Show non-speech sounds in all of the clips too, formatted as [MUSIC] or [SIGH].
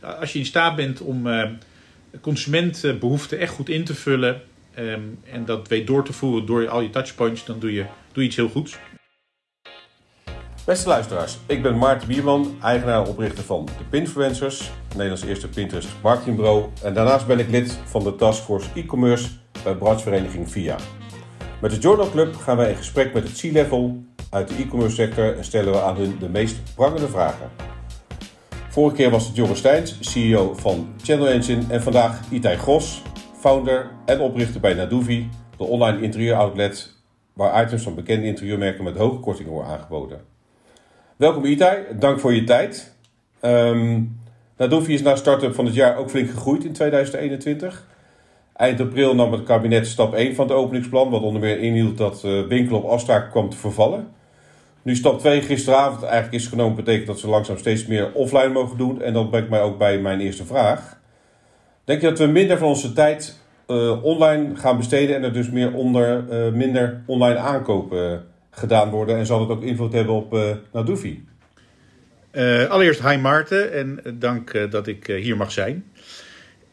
Als je in staat bent om uh, consumentenbehoeften echt goed in te vullen um, en dat weet door te voeren door al je touchpoints, dan doe je, doe je iets heel goeds. Beste luisteraars, ik ben Maarten Bierman, eigenaar en oprichter van de Pinfluencers, Nederlands eerste Pinterest marketingbureau. En daarnaast ben ik lid van de Taskforce e-commerce bij branchevereniging VIA. Met de Journal Club gaan wij in gesprek met het C-level uit de e-commerce sector en stellen we aan hun de meest prangende vragen. Vorige keer was het Joris Steins, CEO van Channel Engine en vandaag Itay Gros, founder en oprichter bij Naduvi, de online interieuroutlet waar items van bekende interieurmerken met hoge kortingen worden aangeboden. Welkom Itay, dank voor je tijd. Um, Naduvi is na start-up van het jaar ook flink gegroeid in 2021. Eind april nam het kabinet stap 1 van het openingsplan, wat onder meer inhield dat uh, winkel op afspraak kwam te vervallen. Nu stap 2 gisteravond eigenlijk is genomen, betekent dat ze langzaam steeds meer offline mogen doen. En dat brengt mij ook bij mijn eerste vraag. Denk je dat we minder van onze tijd uh, online gaan besteden en er dus meer onder, uh, minder online aankopen gedaan worden? En zal het ook invloed hebben op uh, allereerst, hi Maarten en dank dat ik hier mag zijn.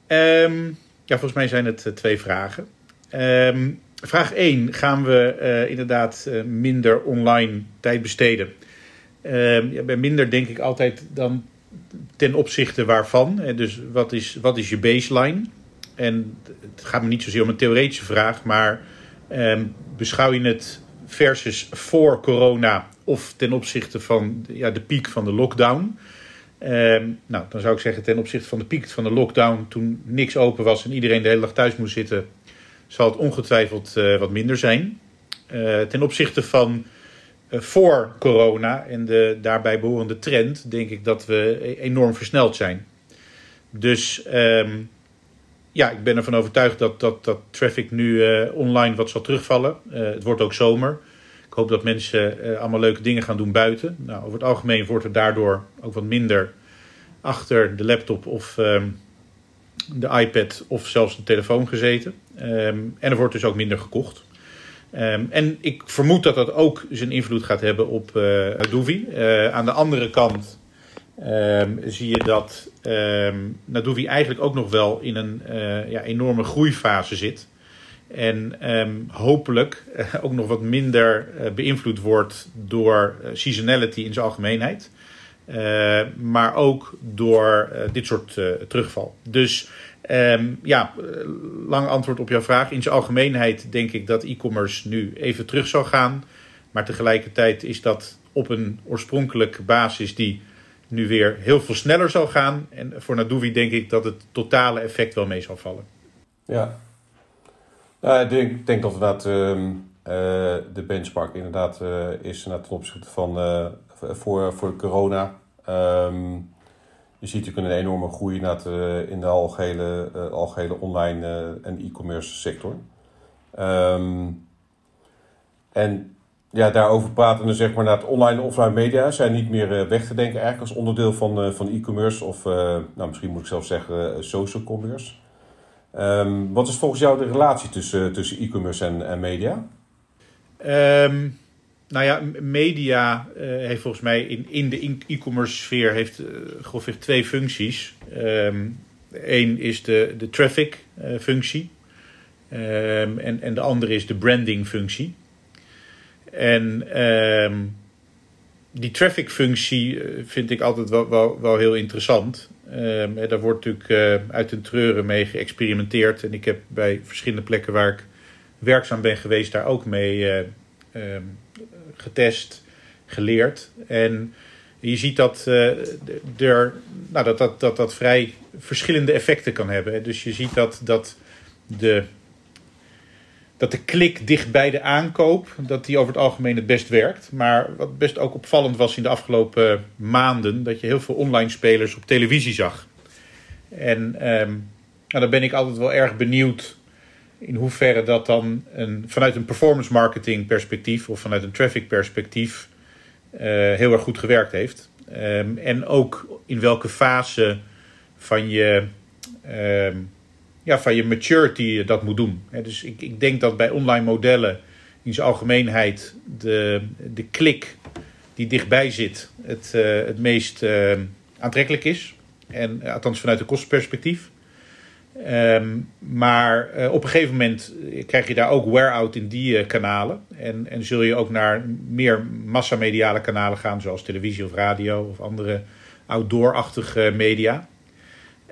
Um, ja, volgens mij zijn het twee vragen. Um, vraag 1. Gaan we uh, inderdaad uh, minder online tijd besteden? Uh, ja, bij minder denk ik altijd dan ten opzichte waarvan. dus wat is, wat is je baseline? En het gaat me niet zozeer om een theoretische vraag, maar ehm, beschouw je het versus voor corona of ten opzichte van ja, de piek van de lockdown? Ehm, nou, dan zou ik zeggen ten opzichte van de piek van de lockdown, toen niks open was en iedereen de hele dag thuis moest zitten, zal het ongetwijfeld uh, wat minder zijn. Uh, ten opzichte van uh, voor corona en de daarbij behorende trend, denk ik dat we e-, enorm versneld zijn. Dus um, ja, ik ben ervan overtuigd dat, dat, dat traffic nu online wat zal terugvallen. het wordt ook zomer. Ik hoop dat mensen allemaal leuke dingen gaan doen buiten. Nou, over het algemeen wordt er daardoor ook wat minder achter de laptop of um, de iPad of zelfs de telefoon gezeten. Um, en er wordt dus ook minder gekocht. Um, en ik vermoed dat dat ook zijn invloed gaat hebben op uh, aan de andere kant um, zie je dat um, eigenlijk ook nog wel in een uh, ja, enorme groeifase zit. En hopelijk ook nog wat minder beïnvloed wordt door seasonality in zijn algemeenheid. Maar ook door dit soort terugval. Dus Um, ja, lang antwoord op jouw vraag. In zijn algemeenheid denk ik dat e-commerce nu even terug zal gaan. Maar tegelijkertijd is dat op een oorspronkelijke basis die nu weer heel veel sneller zal gaan. En voor Naduvi denk ik dat het totale effect wel mee zal vallen. Ja, nou, ik denk, denk dat uh, de benchmark inderdaad uh, is ten opzichte van voor, voor corona. Um, je ziet natuurlijk een enorme groei uh, in de algehele, uh, algehele online en e-commerce sector. Um, en ja, daarover praten we zeg maar naar het online en offline media zijn niet meer weg te denken eigenlijk als onderdeel van, van e-commerce of nou, misschien moet ik zelf zeggen social commerce. Um, wat is volgens jou de relatie tussen, tussen e-commerce en, en media? Nou ja, media uh, heeft volgens mij in, in de e-commerce sfeer heeft uh, grofweg twee functies. Um, is de, de traffic uh, functie. Um, en, en de andere is de branding functie. En um, die traffic functie vind ik altijd wel, wel, wel heel interessant. Daar wordt natuurlijk uit een treuren mee geëxperimenteerd. En ik heb bij verschillende plekken waar ik werkzaam ben geweest daar ook mee getest, geleerd. En je ziet dat, uh, er, nou, dat, dat, dat dat vrij verschillende effecten kan hebben. Dus je ziet dat, dat, de, dat de klik dicht bij de aankoop, dat die over het algemeen het best werkt. Maar wat best ook opvallend was in de afgelopen maanden, dat je heel veel online spelers op televisie zag. En um, nou, dan ben ik altijd wel erg benieuwd in hoeverre dat dan een, vanuit een performance marketing perspectief of vanuit een traffic perspectief uh, heel erg goed gewerkt heeft. Um, en ook in welke fase van je, um, ja, van je maturity je dat moet doen. Dus ik, ik denk dat bij online modellen in zijn algemeenheid de, de klik die dichtbij zit het, uh, het meest uh, aantrekkelijk is. En, althans vanuit een kostenperspectief. Ehm, maar op een gegeven moment krijg je daar ook wear-out in die kanalen. En, en zul je ook naar meer massamediale kanalen gaan, zoals televisie of radio of andere outdoor-achtige media.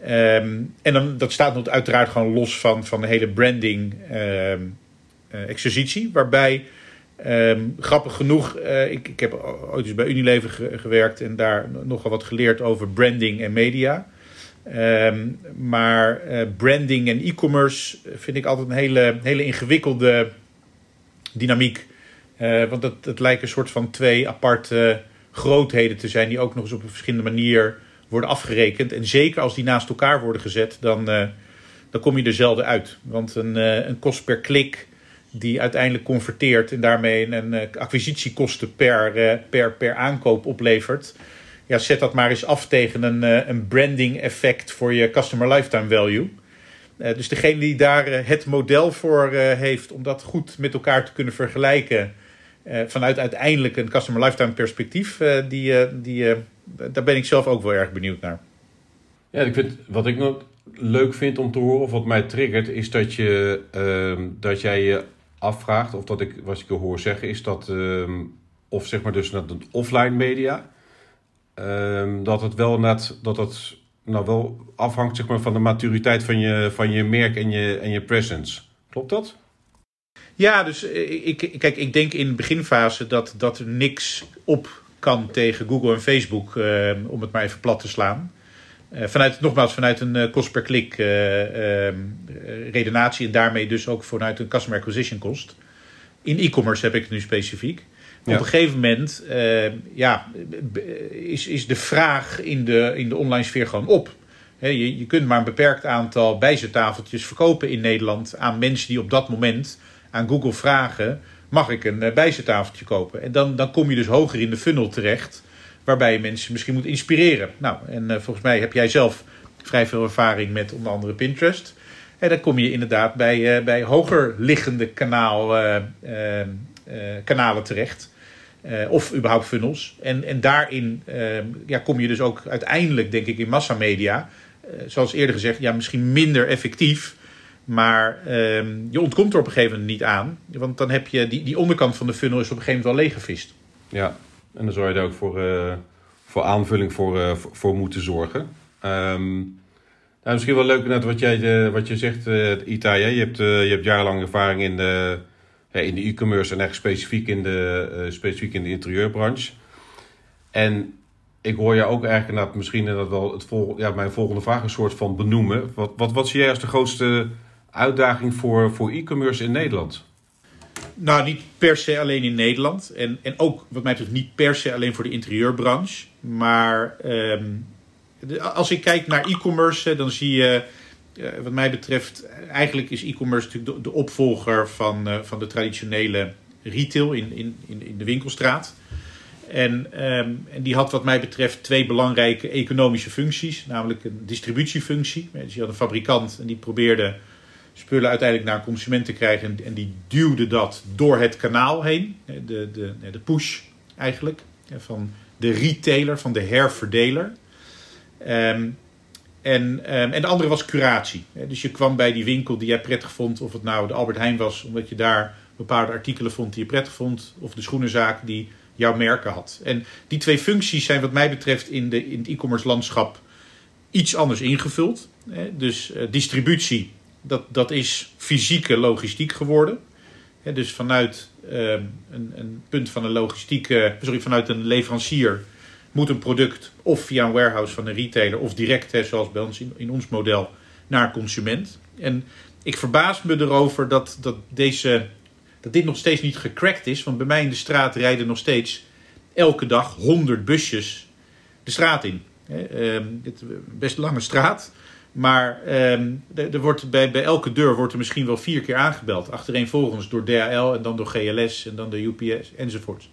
Ehm, en dan, dat staat nog uiteraard gewoon los van, van de hele branding um, exercitie. Waarbij, ehm, grappig genoeg, ik, ik heb ooit eens bij Unilever gewerkt en daar nogal wat geleerd over branding en media. Maar uh, branding en e-commerce vind ik altijd een hele, hele ingewikkelde dynamiek. Uh, want het, het lijkt een soort van twee aparte grootheden te zijn die ook nog eens op een verschillende manier worden afgerekend. En zeker als die naast elkaar worden gezet, dan, dan kom je er zelden uit. Want een, een kost per klik die uiteindelijk converteert en daarmee een acquisitiekosten per, per, per aankoop oplevert. Ja, zet dat maar eens af tegen een, een branding effect voor je customer lifetime value. dus degene die daar het model voor heeft om dat goed met elkaar te kunnen vergelijken, vanuit uiteindelijk een customer lifetime perspectief, die, die, daar ben ik zelf ook wel erg benieuwd naar. Ja, ik vind, wat ik nog leuk vind om te horen, of wat mij triggert, is dat, je, uh, dat jij je afvraagt, of dat ik, wat ik je hoor zeggen, is dat, uh, of zeg maar dus dat het offline media, ehm, dat het wel net, dat het nou wel afhangt zeg maar, van de maturiteit van je, van je merk en je, en je presence. Klopt dat? Ja, dus eh, ik, kijk, ik denk in de beginfase dat, dat niks op kan tegen Google en Facebook, uh, om het maar even plat te slaan. Uh, vanuit, nogmaals, vanuit een uh, kost per klik ehm, redenatie en daarmee dus ook vanuit een customer acquisition cost. In e-commerce heb ik het nu specifiek. Op een gegeven moment ehm, ja, is, is de vraag in de, in de online sfeer gewoon op. je, je kunt maar een beperkt aantal bijzettafeltjes verkopen in Nederland aan mensen die op dat moment aan Google vragen mag ik een uh, bijzettafeltje kopen. En dan, dan kom je dus hoger in de funnel terecht, waarbij je mensen misschien moet inspireren. Nou, en uh, volgens mij heb jij zelf vrij veel ervaring met onder andere Pinterest. En dan kom je inderdaad bij, bij hoger liggende kanaal, kanalen terecht. of überhaupt funnels. En, en daarin ja, kom je dus ook uiteindelijk, denk ik, in massamedia. zoals eerder gezegd, ja, misschien minder effectief maar ehm, je ontkomt er op een gegeven moment niet aan. Want dan heb je die, die onderkant van de funnel is op een gegeven moment wel leeggevist. Ja, en dan zou je er ook voor, voor aanvulling voor, voor, moeten zorgen. Um, nou, misschien wel leuk net wat, jij, wat je zegt, Ita. Je, hebt, je hebt jarenlang ervaring in de, in de e-commerce en echt specifiek in de, specifiek in de interieurbranche. En ik hoor je ook eigenlijk misschien dat wel het vol, ja, mijn volgende vraag een soort van benoemen. Wat, wat, wat zie jij als de grootste uitdaging voor, voor e-commerce in Nederland? Nou, niet per se alleen in Nederland. En, en ook, wat mij betreft, niet per se alleen voor de interieurbranche. Maar ehm, als ik kijk naar e-commerce, dan zie je, wat mij betreft, eigenlijk is e-commerce natuurlijk de, opvolger van, uh, van de traditionele retail in, in, in de winkelstraat. En, um, en, die had wat mij betreft twee belangrijke economische functies. Namelijk een distributiefunctie. Dus je had een fabrikant en die probeerde spullen uiteindelijk naar een consument te krijgen. En, die duwde dat door het kanaal heen. De, de, de push eigenlijk. Van de retailer, van de herverdeler. Um, en, um, en de andere was curatie. Dus je kwam bij die winkel die jij prettig vond. Of het nou de Albert Heijn was, omdat je daar bepaalde artikelen vond die je prettig vond. Of de schoenenzaak die jouw merken had. En die twee functies zijn wat mij betreft in, de, in het e-commerce landschap iets anders ingevuld. Dus uh, distributie dat, dat is fysieke logistiek geworden. dus vanuit ehm, een, een, punt van een logistieke, sorry, vanuit een leverancier moet een product of via een warehouse van een retailer of direct, zoals bij ons in, ons model, naar een consument. En ik verbaas me erover dat, dat, deze, dat dit nog steeds niet gecrackt is. Want bij mij in de straat rijden nog steeds elke dag 100 busjes de straat in. Ehm, het best lange straat. Maar er wordt bij, bij elke deur wordt er misschien wel vier keer aangebeld. Achtereenvolgens door DHL en dan door GLS en dan door UPS enzovoort.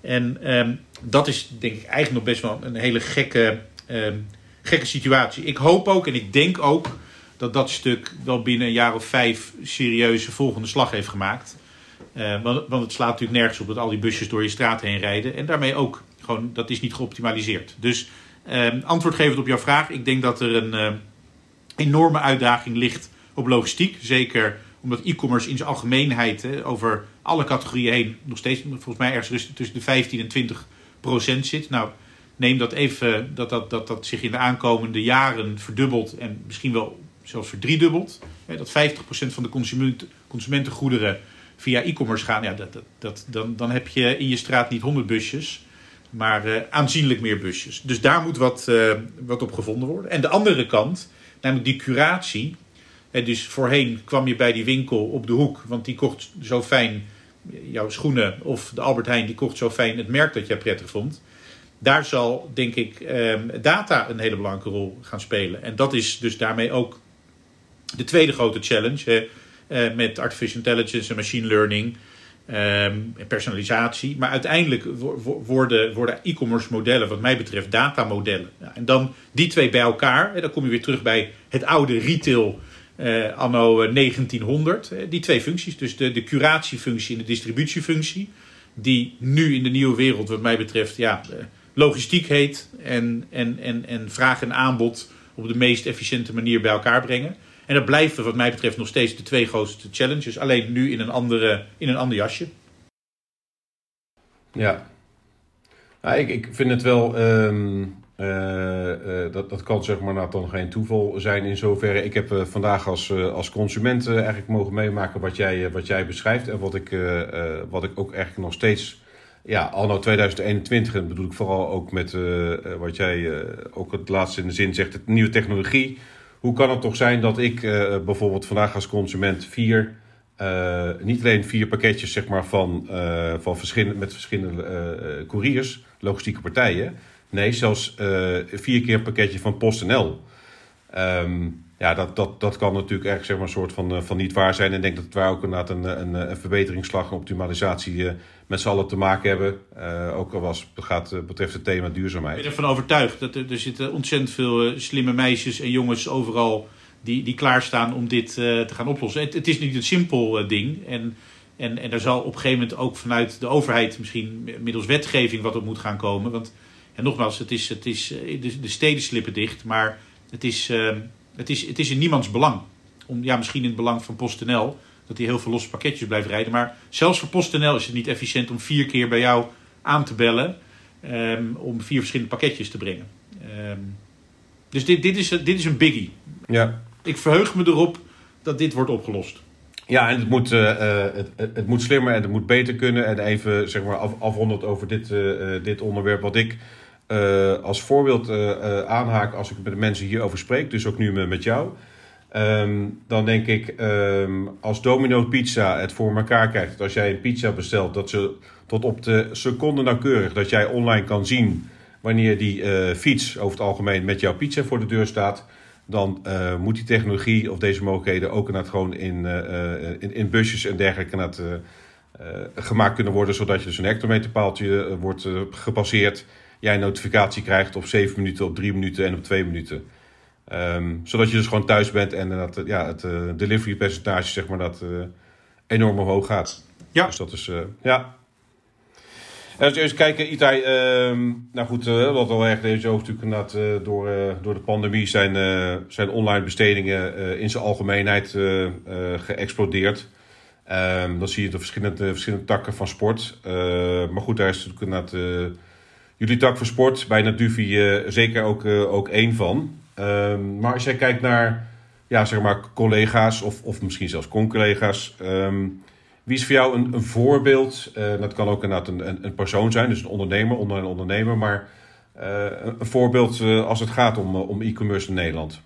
En um, dat is denk ik eigenlijk nog best wel een hele gekke, um, gekke situatie. Ik hoop ook en ik denk ook dat dat stuk wel binnen een jaar of vijf serieuze volgende slag heeft gemaakt. Uh, want, want, het slaat natuurlijk nergens op dat al die busjes door je straat heen rijden. En daarmee ook gewoon, dat is niet geoptimaliseerd. Dus Ehm, antwoord gevend op jouw vraag. Ik denk dat er een enorme uitdaging ligt op logistiek. Zeker omdat e-commerce in zijn algemeenheid over alle categorieën heen nog steeds volgens mij ergens tussen de 15 en 20 procent zit. Nou, neem dat even dat dat, dat dat zich in de aankomende jaren verdubbelt en misschien wel zelfs verdriedubbelt. Dat 50 procent van de consument, consumentengoederen via e-commerce gaan. Ja, dat, dat, dat, dan, dan heb je in je straat niet 100 busjes, maar uh, aanzienlijk meer busjes. Dus daar moet wat, uh, wat op gevonden worden. En de andere kant, namelijk die curatie en dus voorheen kwam je bij die winkel op de hoek, want die kocht zo fijn jouw schoenen. Of de Albert Heijn, die kocht zo fijn het merk dat jij prettig vond. Daar zal, denk ik, ehm, data een hele belangrijke rol gaan spelen. En dat is dus daarmee ook de tweede grote challenge. Eh, met artificial intelligence en machine learning. Ehm, en personalisatie. Maar uiteindelijk worden, worden e-commerce modellen, wat mij betreft, datamodellen. Ja, en dan die twee bij elkaar. En dan kom je weer terug bij het oude retail uh, anno 1900. Eh, die twee functies, dus de, de curatiefunctie en de distributiefunctie, die nu in de nieuwe wereld, wat mij betreft, ja, eh, logistiek heet en, en, en, en vraag en aanbod op de meest efficiënte manier bij elkaar brengen. En dat blijven, wat mij betreft, nog steeds de twee grootste challenges, alleen nu in een, andere, in een ander jasje. Ja, ik, ik vind het wel. Uh, dat, dat kan zeg maar nou dan geen toeval zijn in zoverre. Ik heb uh, vandaag als, als consument eigenlijk mogen meemaken wat jij, wat jij beschrijft. En wat ik, wat ik ook eigenlijk nog steeds, ja, anno 2021, en bedoel ik vooral ook met wat jij ook het laatste in de zin zegt, de nieuwe technologie. Hoe kan het toch zijn dat ik bijvoorbeeld vandaag als consument vier, niet alleen vier pakketjes zeg maar, van, van verschillende, met verschillende couriers, logistieke partijen Nee, zelfs uh, vier keer een pakketje van PostNL. Um, ja, dat, dat, dat kan natuurlijk erg zeg maar, een soort van, uh, van niet waar zijn. En ik denk dat we ook inderdaad een, een, een verbeteringsslag, een optimalisatie uh, met z'n allen te maken hebben. ook al was het gaat, betreft het thema duurzaamheid. Ik ben ervan overtuigd dat er, er zitten ontzettend veel slimme meisjes en jongens overal die, die klaarstaan om dit te gaan oplossen. Het, het, is niet een simpel ding. En, en, en er zal op een gegeven moment ook vanuit de overheid misschien middels wetgeving wat op moet gaan komen. Want en nogmaals, het is, het is, eh, de, de steden slippen dicht, maar het is, uh, het, is, het is in niemands belang. Om, ja, misschien in het belang van PostNL, dat hij heel veel losse pakketjes blijft rijden. Maar zelfs voor PostNL is het niet efficiënt om vier keer bij jou aan te bellen um, om vier verschillende pakketjes te brengen. Um, dus dit, dit, is, dit is een biggie. Ja. Ik verheug me erop dat dit wordt opgelost. Ja, en het moet, uh, het, het, moet slimmer en het moet beter kunnen. En even zeg maar af, afrondend over dit, uh, dit onderwerp. Wat ik uh, als voorbeeld uh, aanhaak als ik met de mensen hierover spreek, dus ook nu met jou. Um, dan denk ik, um, als Domino Pizza het voor elkaar krijgt, dat als jij een pizza bestelt, dat ze tot op de seconde nauwkeurig, dat jij online kan zien wanneer die fiets over het algemeen met jouw pizza voor de deur staat, dan moet die technologie of deze mogelijkheden ook inderdaad gewoon in, in, in, busjes en dergelijke gemaakt kunnen worden, zodat je dus een hectometerpaaltje wordt gepasseerd jij een notificatie krijgt op 7 minuten, op 3 minuten en op 2 minuten. Um, zodat je dus gewoon thuis bent en dat ja, het uh, delivery percentage zeg maar, dat uh, enorm omhoog gaat. Ja. Dus dat is, uh, ja. En als we eens kijken, Itai, um, nou goed, wat al erg deze over natuurlijk inderdaad door, door de pandemie zijn, zijn online bestedingen in zijn algemeenheid geëxplodeerd. Um, dan zie je de verschillende, verschillende takken van sport. maar goed, daar is natuurlijk inderdaad jullie tak voor sport, bijna Duvi uh, zeker ook, uh, ook één van. Um, maar als jij kijkt naar ja, zeg maar collega's of, of misschien zelfs con-collega's. Um, wie is voor jou een, een voorbeeld? Uh, dat kan ook inderdaad een, een, een, persoon zijn, dus een ondernemer, onder een ondernemer. Maar een, een voorbeeld als het gaat om, om e-commerce in Nederland.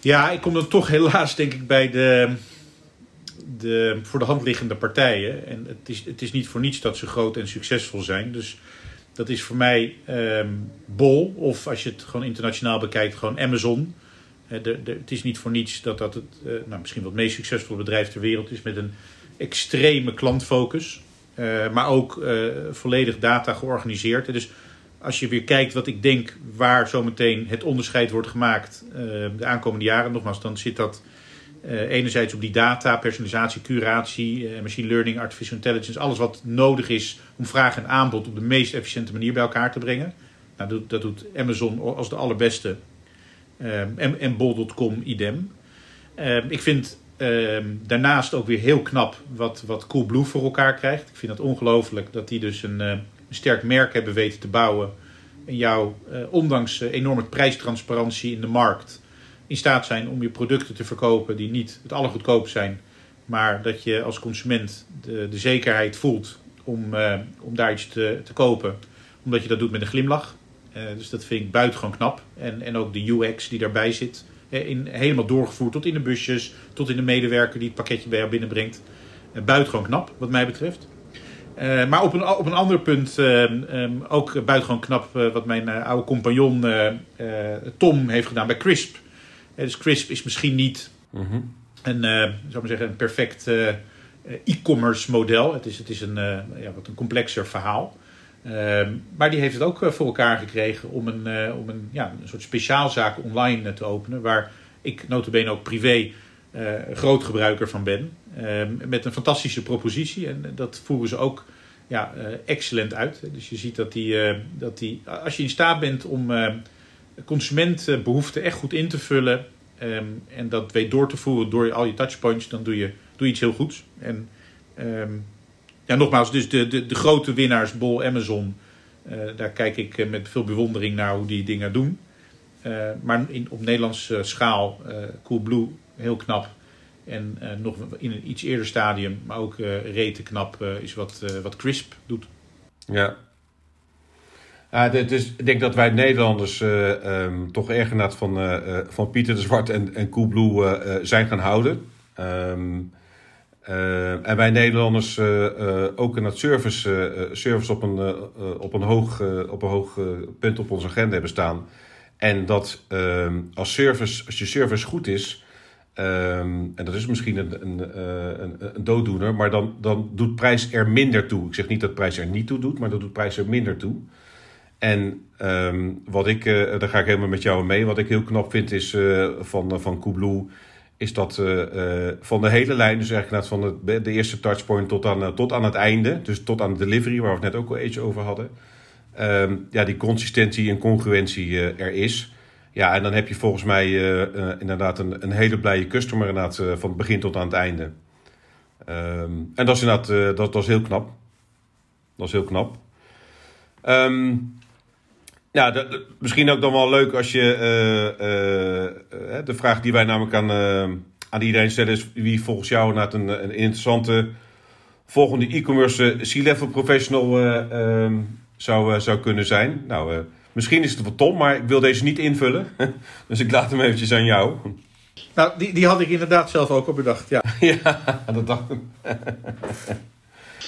Ja, ik kom dan toch helaas denk ik bij de, de voor de hand liggende partijen. En het is, het is niet voor niets dat ze groot en succesvol zijn. Dus dat is voor mij um, Bol, of als je het gewoon internationaal bekijkt, gewoon Amazon. Uh, de, de, het is niet voor niets dat dat het uh, nou, misschien wel het meest succesvolle bedrijf ter wereld is met een extreme klantfocus. Uh, maar ook volledig data georganiseerd. Dus als je weer kijkt wat ik denk waar zometeen het onderscheid wordt gemaakt de aankomende jaren, nogmaals, dan zit dat uh, enerzijds op die data, personalisatie, curatie, uh, machine learning, artificial intelligence, alles wat nodig is om vraag en aanbod op de meest efficiënte manier bij elkaar te brengen. Nou, dat, dat doet Amazon als de allerbeste. Ehm, en, en bol.com idem. Ehm, ik vind ehm, daarnaast ook weer heel knap wat, wat Coolblue voor elkaar krijgt. Ik vind het ongelooflijk dat die dus een, een sterk merk hebben weten te bouwen. En jou, ondanks enorme prijstransparantie in de markt, in staat zijn om je producten te verkopen die niet het allergoedkoopst zijn. Maar dat je als consument de, de zekerheid voelt om, om daar iets te, te kopen. Omdat je dat doet met een glimlach. Uh, dus dat vind ik buitengewoon knap. En, en ook de UX die daarbij zit. in, helemaal doorgevoerd tot in de busjes, tot in de medewerker die het pakketje bij jou binnenbrengt. Buitengewoon knap, wat mij betreft. Maar op een, op een ander punt um, ook buitengewoon knap wat mijn oude compagnon Tom heeft gedaan bij Crisp. Dus Crisp is misschien niet mm -hmm. een, zou maar zeggen, een perfect e-commerce model. Het is, het is een, ja, wat een complexer verhaal. Ehm, maar die heeft het ook eh, voor elkaar gekregen om een, om een, ja, een soort speciaalzaak online te openen. Waar ik notabene ook privé uh, groot gebruiker van ben. Ehm, met een fantastische propositie. En dat voeren ze ook ja, excellent uit. Dus je ziet dat die, dat die, als je in staat bent om consumentbehoeften echt goed in te vullen. Um, en dat weet door te voeren door al je touchpoints, dan doe je, doe je iets heel goeds. En ja, nogmaals, dus de, de, de grote winnaars, Bol, Amazon, uh, daar kijk ik eh, met veel bewondering naar hoe die dingen doen. Uh, maar in, op Nederlandse schaal, uh, Coolblue, heel knap. En nog in een iets eerder stadium, maar ook rete knap, is wat, wat Crisp doet. Ja. Uh, dus ik denk dat wij Nederlanders um, toch erg inderdaad van, van Pieter de Zwart en, en Coolblue zijn gaan houden. Uh, en wij Nederlanders ook in het service, service op, een, op, een hoog, op een hoog punt op onze agenda hebben staan. En dat ehm, als, service, als je service goed is, en dat is misschien een, een, een, een, dooddoener, maar dan, dan doet prijs er minder toe. Ik zeg niet dat prijs er niet toe doet, maar dat doet prijs er minder toe. En um, wat ik, daar ga ik helemaal met jou mee, wat ik heel knap vind is van, van Coolblue is dat van de hele lijn, dus eigenlijk van de, de eerste touchpoint tot aan, tot aan het einde, dus tot aan de delivery, waar we het net ook al iets over hadden, uh, ja, die consistentie en congruentie er is. Ja, en dan heb je volgens mij inderdaad een, een hele blije customer inderdaad, van het begin tot aan het einde. Um, en dat is inderdaad, dat, dat is heel knap. Dat is heel knap. Um, ja, de, misschien ook dan wel leuk als je uh, uh, de vraag die wij namelijk aan, aan iedereen stellen is wie volgens jou naar een, een interessante volgende e-commerce C-level professional ehm, zou, zou kunnen zijn. Nou, misschien is het wat Tom, maar ik wil deze niet invullen. [LAUGHS] dus ik laat hem eventjes aan jou. Nou, die, die had ik inderdaad zelf ook op bedacht, ja. [LAUGHS] ja, dat dacht ik.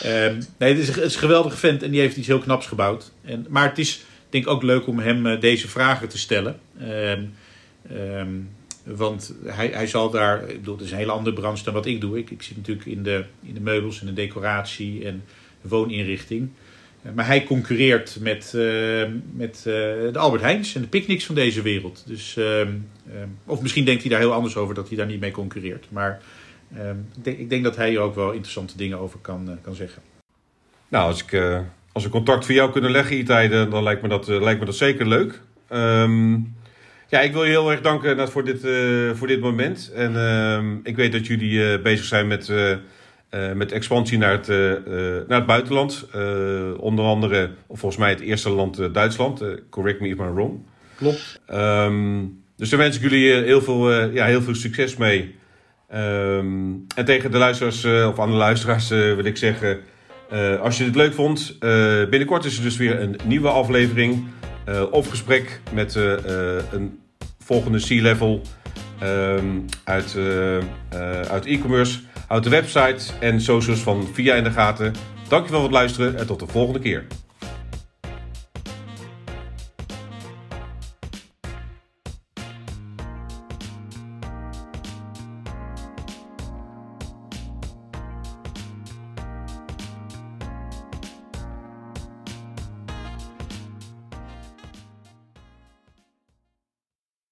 um, nee, het is, het is een geweldige vent en die heeft iets heel knaps gebouwd. En, maar het is denk ook leuk om hem eh, deze vragen te stellen. Ehm, ehm, want hij, hij zal daar, ik bedoel, het is een hele andere branche dan wat ik doe. Ik, ik zit natuurlijk in de, in de meubels en de decoratie en de wooninrichting. Eh, maar hij concurreert met, uh, met de Albert Heijns en de picknicks van deze wereld. Dus, uh, of misschien denkt hij daar heel anders over dat hij daar niet mee concurreert. Maar ik denk, ik, denk, dat hij hier ook wel interessante dingen over kan, kan zeggen. Nou, als ik als we contact voor jou kunnen leggen, Itai, dan lijkt me dat, uh, lijkt me dat zeker leuk. Um, ja, ik wil je heel erg danken voor dit, uh, voor dit moment. En uh, ik weet dat jullie uh, bezig zijn met, met expansie naar het, naar het buitenland. onder andere, of volgens mij het eerste land Duitsland. correct me if I'm wrong. Klopt. Um, dus daar wens ik jullie heel veel, ja, heel veel succes mee. Um, en tegen de luisteraars, of aan de luisteraars wil ik zeggen... Uh, als je het leuk vond, uh, binnenkort is er dus weer een nieuwe aflevering uh, of gesprek met een volgende C-level um, uit, uit e-commerce. Houd de website en socials van Via in de gaten. Dankjewel voor het luisteren en tot de volgende keer.